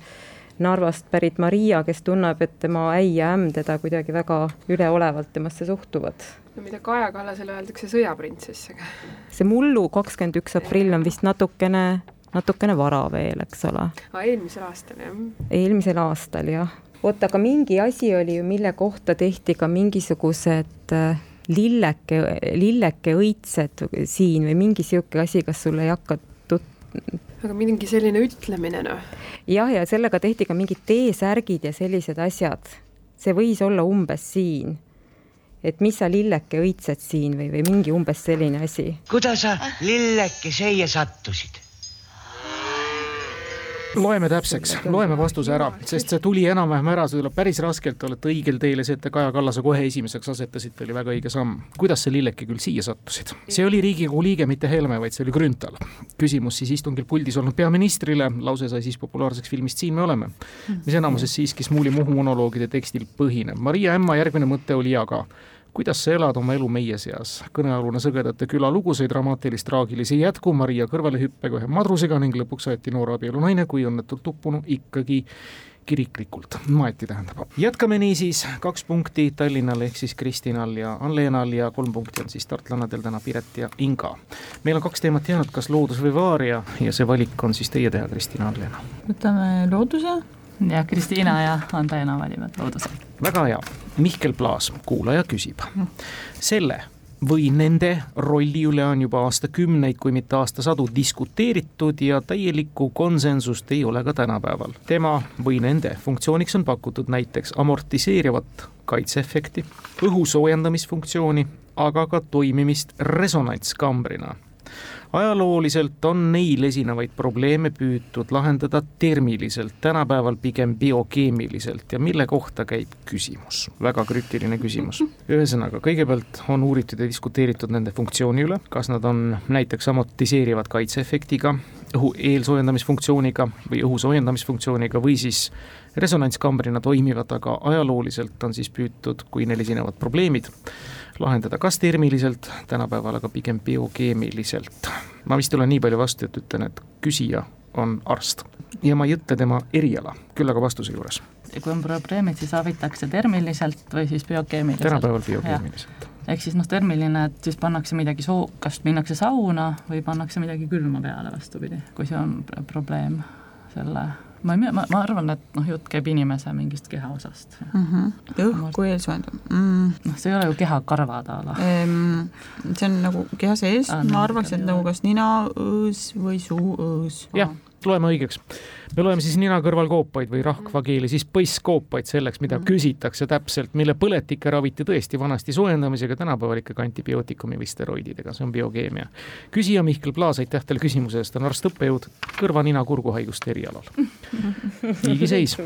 Narvast pärit Maria, kes tunneb, et tema äi ja ämm teda kuidagi väga üleolevalt temasse suhtuvad. no mida Kaja Kallasele öeldakse sõjaprintsessiga. see mullu kakskümmend üks aprill on vist natukene, natukene vara veel, eks ole. eelmisel aastal, jah? eelmisel aastal, jah. Vot, aga mingi asi oli ju, mille kohta tehti ka mingisugused äh, lilleke, lilleke õitsed siin või mingi niisugune asi, kas sul ei hakka tut-, aga mingi selline ütlemine, noh. jah, ja sellega tehti ka mingid T-särgid ja sellised asjad. see võis olla umbes siin. et mis sa lilleke õitsed siin või, või mingi umbes selline asi. kuidas sa lilleke siia sattusid? Loeme täpseks, loeme vastuse ära, sest see tuli enam-vähem ära, see tuleb päris raskelt, olete õigel teel ja see, et te Kaja Kallase kohe esimeseks asetasite, oli väga õige samm. kuidas see lilleke küll siia sattusid? see oli Riigikogu liige, mitte Helme, vaid see oli Grünthal. küsimus siis istungil puldis olnud peaministrile, lause sai siis populaarseks filmist Siin me oleme, mis enamuses siiski Smuuli Muhu monoloogide tekstil põhineb. Maria Ämma järgmine mõte oli aga kuidas sa elad oma elu meie seas? kõnealune Sõgedate küla lugu sai dramaatilist-traagilise jätku Maria kõrvalehüppega ühe madrusega ning lõpuks aeti noor abielunaine kui õnnetult uppunu ikkagi kiriklikult, maeti tähendab. jätkame niisiis, kaks punkti Tallinnal ehk siis Kristinal ja Anleenal ja kolm punkti on siis tartlannadel täna Piret ja Inga. meil on kaks teemat jäänud, kas loodus või vaaria ja see valik on siis teie teha, Kristina, Anleena. võtame looduse. Ja Kristiina ja Anleena valivad looduse. väga hea, Mihkel Plaas, kuulaja küsib. selle või nende rolli üle on juba aastakümneid, kui mitte aastasadu diskuteeritud ja täielikku konsensust ei ole ka tänapäeval. tema või nende funktsiooniks on pakutud näiteks amortiseerivat kaitseefekti, õhu soojendamisfunktsiooni, aga ka toimimist resonantskambrina ajalooliselt on neil esinevaid probleeme püütud lahendada termiliselt, tänapäeval pigem biokeemiliselt ja mille kohta käib küsimus, väga krüptiline küsimus. ühesõnaga, kõigepealt on uuritud ja diskuteeritud nende funktsiooni üle, kas nad on näiteks amortiseerivad kaitseefektiga, õhu eelsoojendamisfunktsiooniga või õhu soojendamisfunktsiooniga või siis resonantskambrina toimivad, aga ajalooliselt on siis püütud, kui neil esinevad probleemid, lahendada kas termiliselt, tänapäeval aga pigem biokeemiliselt. ma vist olen nii palju vastu, et ütlen, et küsija on arst ja ma ei ütle tema eriala, küll aga vastuse juures. kui on probleemid, siis abitakse termiliselt või siis biokeemiliselt? tänapäeval biokeemiliselt. ehk siis noh, termiline, et siis pannakse midagi soo-, kas minnakse sauna või pannakse midagi külma peale, vastupidi, kui see on probleem selle ma ei, ma, ma arvan, et noh, jutt käib inimese mingist kehaosast mm. -hmm. õhku eelsoojendab mm.. noh, see ei ole ju kehakarvad a la ehm,. see on nagu keha sees ah,, ma arvaks, et nagu kas nina, õõs või suu õõs. jah, loeme õigeks me loeme siis nina kõrval koopaid või rahvakeeli siis põsskoopaid selleks, mida mhm. küsitakse täpselt, mille põletikke raviti tõesti vanasti soojendamisega, tänapäeval ikkagi antibiootikumi või steroididega, see on biokeemia. küsija Mihkel Plaas, aitäh teile küsimuse eest, on arst-õppejõud kõrva-nina-kurguhaiguste erialal. niigi seis.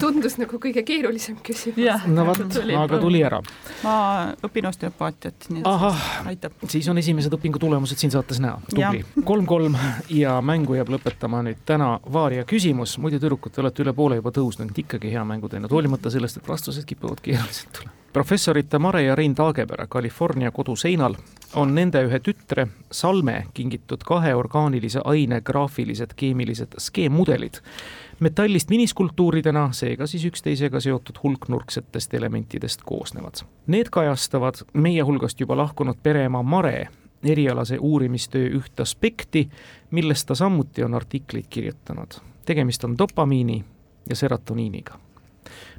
tundus nagu kõige keerulisem küsimus. no vot, aga tuli ära. ma õpin osteopaatiat, nii et Ahah, aitab. siis on esimesed õpingu tulemused siin saates näha, tubli. kolm-kolm ja mängu jääb lõpetama nüüd täna Vaari ja küsimus, muidu tüdrukud, te olete üle poole juba tõusnud, ikkagi hea mängu teinud, hoolimata sellest, et vastused kipuvad keerulised tulema. professorite Mare ja Rein Taagepera California koduseinal on nende ühe tütre Salme kingitud kahe orgaanilise aine graafilised keemilised skeemmudelid metallist miniskulptuuridena, seega siis üksteisega seotud hulknurksetest elementidest koosnevad. Need kajastavad meie hulgast juba lahkunud pereema Mare erialase uurimistöö üht aspekti, millest ta samuti on artikleid kirjutanud. tegemist on dopamiini ja serotoniiniga.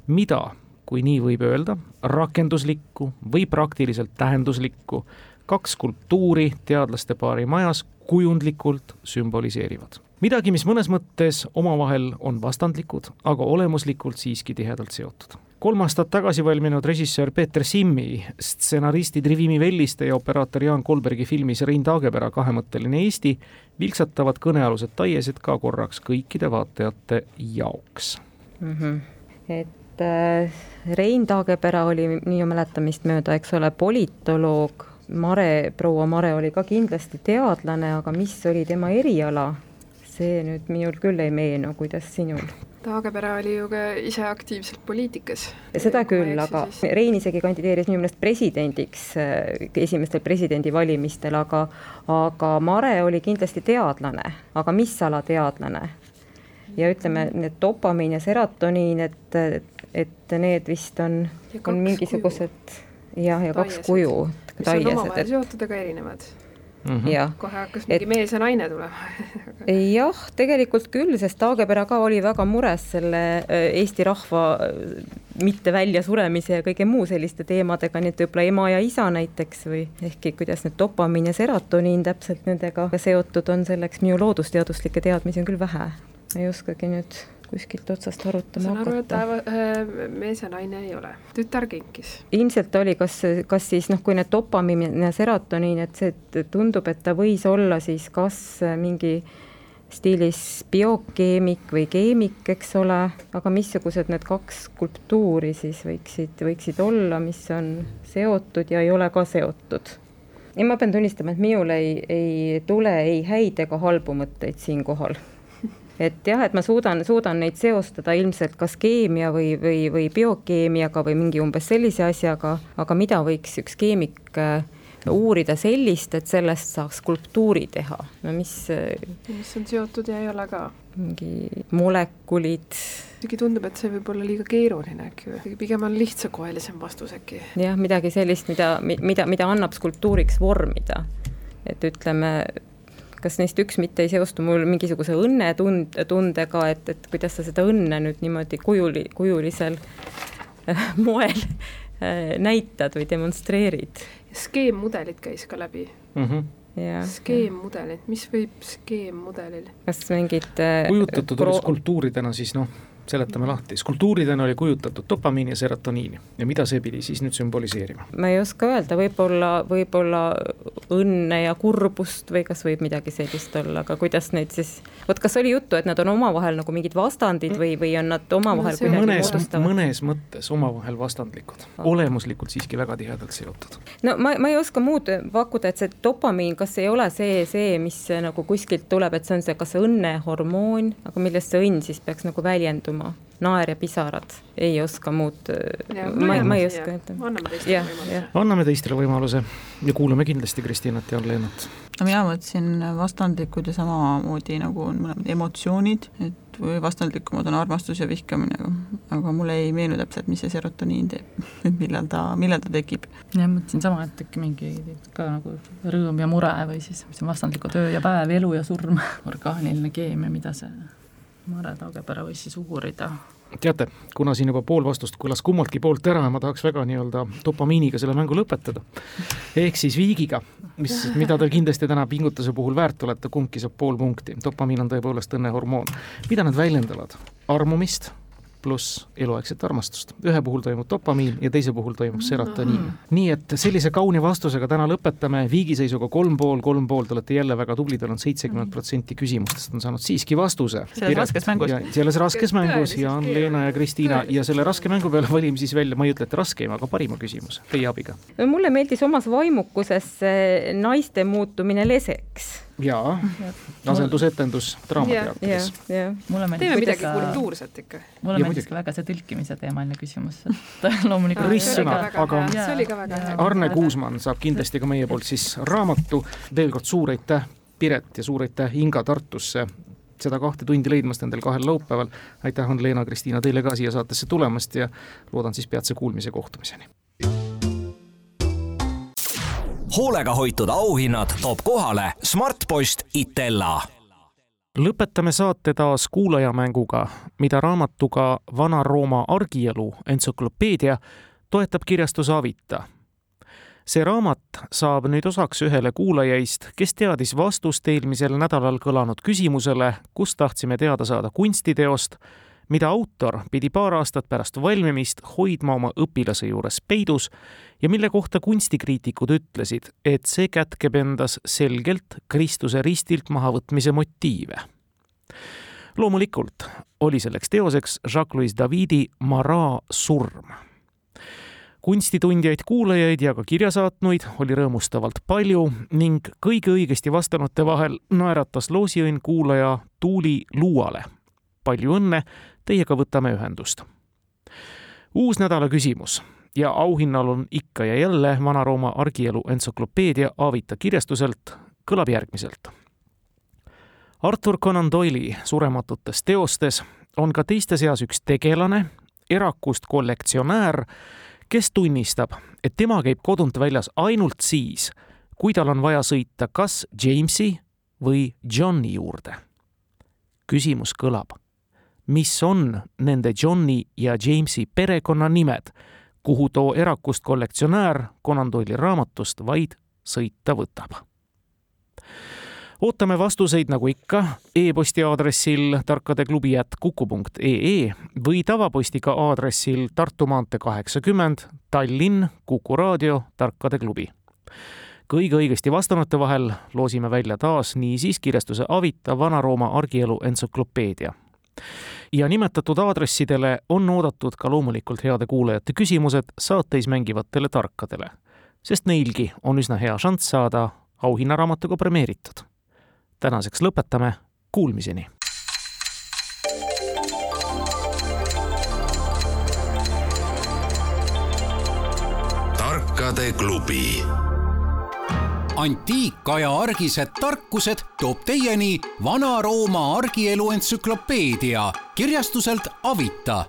mida, kui nii võib öelda, rakenduslikku või praktiliselt tähenduslikku kaks skulptuuri teadlaste paari majas kujundlikult sümboliseerivad. midagi, mis mõnes mõttes omavahel on vastandlikud, aga olemuslikult siiski tihedalt seotud kolm aastat tagasi valminud režissöör Peeter Simmi, stsenaristid Rivimi Velliste ja operaator Jaan Kolbergi filmis Rein Taagepera kahemõtteline Eesti vilksatavad kõnealused taiesed ka korraks kõikide vaatajate jaoks mm. -hmm. et äh, Rein Taagepera oli minu mäletamist mööda, eks ole, politoloog, Mare, proua Mare oli ka kindlasti teadlane, aga mis oli tema eriala, see nüüd minul küll ei meenu, kuidas sinul? Taagepera oli ju ka ise aktiivselt poliitikas. seda küll, aga siis... Rein isegi kandideeris minu meelest presidendiks äh, esimestel presidendivalimistel, aga aga Mare oli kindlasti teadlane, aga mis ala teadlane? ja ütleme, need dopamiin ja serotoniin, et, et need vist on, on mingisugused jah, ja kaks kuju. mis on omavahel seotud, aga erinevad mm. -hmm. kohe hakkas mingi et... mees ja naine tulema jah, tegelikult küll, sest Taagepera ka oli väga mures selle äh, Eesti rahva äh, mitte väljasuremise ja kõige muu selliste teemadega, nii et võib-olla ema ja isa näiteks või ehkki kuidas need dopamiin ja serotoniin täpselt nendega seotud on, selleks minu loodusteaduslikke teadmisi on küll vähe. ma ei oskagi nüüd kuskilt otsast arutama hakata. saan aru, et äh, mees ja naine ei ole, tütar kinkis. ilmselt oli, kas, kas siis noh, kui need dopamiin ja serotoniin, et see tundub, et ta võis olla siis kas mingi stiilis biokeemik või keemik, eks ole, aga missugused need kaks skulptuuri siis võiksid, võiksid olla, mis on seotud ja ei ole ka seotud ja ma pean tunnistama, et minul ei, ei tule ei häid ega halbu mõtteid siinkohal et jah, et ma suudan, suudan neid seostada ilmselt kas keemia või, või, või biokeemiaga või mingi umbes sellise asjaga, aga mida võiks üks keemik äh, uurida sellist, et sellest saaks skulptuuri teha, no mis. Äh, mis on seotud ja ei ole ka. mingi molekulid. isegi tundub, et see võib olla liiga keeruline äkki või, pigem on lihtsakoelisem vastus äkki. jah, midagi sellist, mida, mida, mida annab skulptuuriks vormida. et ütleme kas neist üks mitte ei seostu mul mingisuguse õnnetund-, tundega, et, et kuidas sa seda õnne nüüd niimoodi kujuli, kujulisel äh, moel äh, näitad või demonstreerid. skeemmudelid käis ka läbi mm. -hmm skeemmudelid, mis võib skeemmudelil? kas mingid äh, kujutatud pro... oli skulptuuridena siis noh, seletame lahti, skulptuuridena oli kujutatud dopamiini ja serotoniini ja mida see pidi siis nüüd sümboliseerima? ma ei oska öelda, võib-olla, võib-olla õnne ja kurbust või kas võib midagi sellist olla, aga kuidas neid siis, vot kas oli juttu, et nad on omavahel nagu mingid vastandid või, või on nad omavahel no, kuidagi mõnes, mõnes mõttes omavahel vastandlikud, olemuslikult siiski väga tihedalt seotud. no ma, ma ei oska muud pakkuda, et see dopamiin, kas ei ole see, see, mis nagu kuskilt tuleb, et see on see, kas see õnnehormoon, aga millest see õnn siis peaks nagu väljenduma? Naer ja pisarad, ei oska muud, ma, ma ei oska öelda. anname teistele võimaluse. anname teistele võimaluse ja kuulame kindlasti Kristinat ja Leenat. no mina mõtlesin vastandlikud ja samamoodi nagu on mõlemad emotsioonid, et või vastandlikumad on armastus ja vihkamine, aga mulle ei meenu täpselt, mis see serotoniin teeb, et millal ta, millal ta tekib. jah, mõtlesin sama, et äkki mingi ka nagu rõõm ja mure või siis, mis on vastandlikud öö ja päev, elu ja surm, orgaaniline keemia, mida see Mare Taagepera võis siis uurida. teate, kuna siin juba pool vastust kõlas kummaltki poolt ära ja ma tahaks väga nii-öelda dopamiiniga selle mängu lõpetada. ehk siis viigiga, mis, mida te kindlasti täna pingutuse puhul väärt olete, kumbki saab pool punkti. dopamiin on tõepoolest õnnehormoon. mida nad väljendavad? armumist pluss eluaegset armastust. ühe puhul toimub dopamiin ja teise puhul toimub serotoniin mm. -hmm. nii et sellise kauni vastusega täna lõpetame, viigiseisuga kolm pool, kolm pool, te olete jälle väga tublid, olen seitsekümmend protsenti küsimustest on saanud siiski vastuse. selles raskes mängus. selles raskes mängus, Jaan, Leena ja Kristiina ja selle raske mängu peale valime siis välja, ma ei ütle, et raskeim, aga parima küsimuse teie abiga. mulle meeldis omas vaimukuses naiste muutumine leseks jaa, asendusetendus Draamateatris. mulle meeldis teeme midagi kultuurset ikka. mulle meeldis ka väga see tõlkimise teemaline küsimus, et loomulikult ristsõna, aga see oli ka väga hea. Arne Kuusmann saab kindlasti ka meie poolt siis raamatu, veel kord suur aitäh, Piret ja suur aitäh Inga Tartusse seda kahte tundi leidmast endal kahel laupäeval. aitäh, Ann-Leena, Kristiina teile ka siia saatesse tulemast ja loodan siis peatse kuulmise kohtumiseni hoolega hoitud auhinnad toob kohale Smartpost Itella. lõpetame saate taas kuulajamänguga, mida raamatuga Vana-Rooma argielu entsüklopeedia toetab kirjastus Avita. see raamat saab nüüd osaks ühele kuulajaist, kes teadis vastust eelmisel nädalal kõlanud küsimusele, kus tahtsime teada saada kunstiteost mida autor pidi paar aastat pärast valmimist hoidma oma õpilase juures peidus ja mille kohta kunstikriitikud ütlesid, et see kätkeb endas selgelt Kristuse ristilt mahavõtmise motiive. loomulikult oli selleks teoseks Jacques-Louis Davidi Marat surm kunstitundjaid, kuulajaid ja ka kirjasaatnuid oli rõõmustavalt palju ning kõige õigesti vastanute vahel naeratas loosiõnn kuulaja Tuuli Luuale. palju õnne teiega võtame ühendust. uus nädala küsimus ja auhinnal on ikka ja jälle Vana-Rooma argielu entsüklopeedia Avita kirjastuselt, kõlab järgmiselt. Arthur Conan Doyle'i surematutes teostes on ka teiste seas üks tegelane, erakust kollektsionäär, kes tunnistab, et tema käib kodunt väljas ainult siis, kui tal on vaja sõita kas Jamesi või Johni juurde. küsimus kõlab mis on nende Johni ja Jamesi perekonnanimed, kuhu too erakust kollektsionäär Conan Doyle'i raamatust vaid sõita võtab. ootame vastuseid nagu ikka e-posti aadressil tarkadeklubi.kuku.ee või tavapostiga aadressil Tartu maantee kaheksakümmend, Tallinn, Kuku raadio, Tarkade klubi kõige õigesti vastanute vahel loosime välja taas niisiis kirjastuse Avita Vana-Rooma argielu entsüklopeedia ja nimetatud aadressidele on oodatud ka loomulikult heade kuulajate küsimused saateis mängivatele tarkadele, sest neilgi on üsna hea šanss saada auhinnaraamatuga premeeritud. tänaseks lõpetame, kuulmiseni! tarkade klubi antiikaja argised tarkused toob teieni Vana-Rooma argielu entsüklopeedia kirjastuselt Avita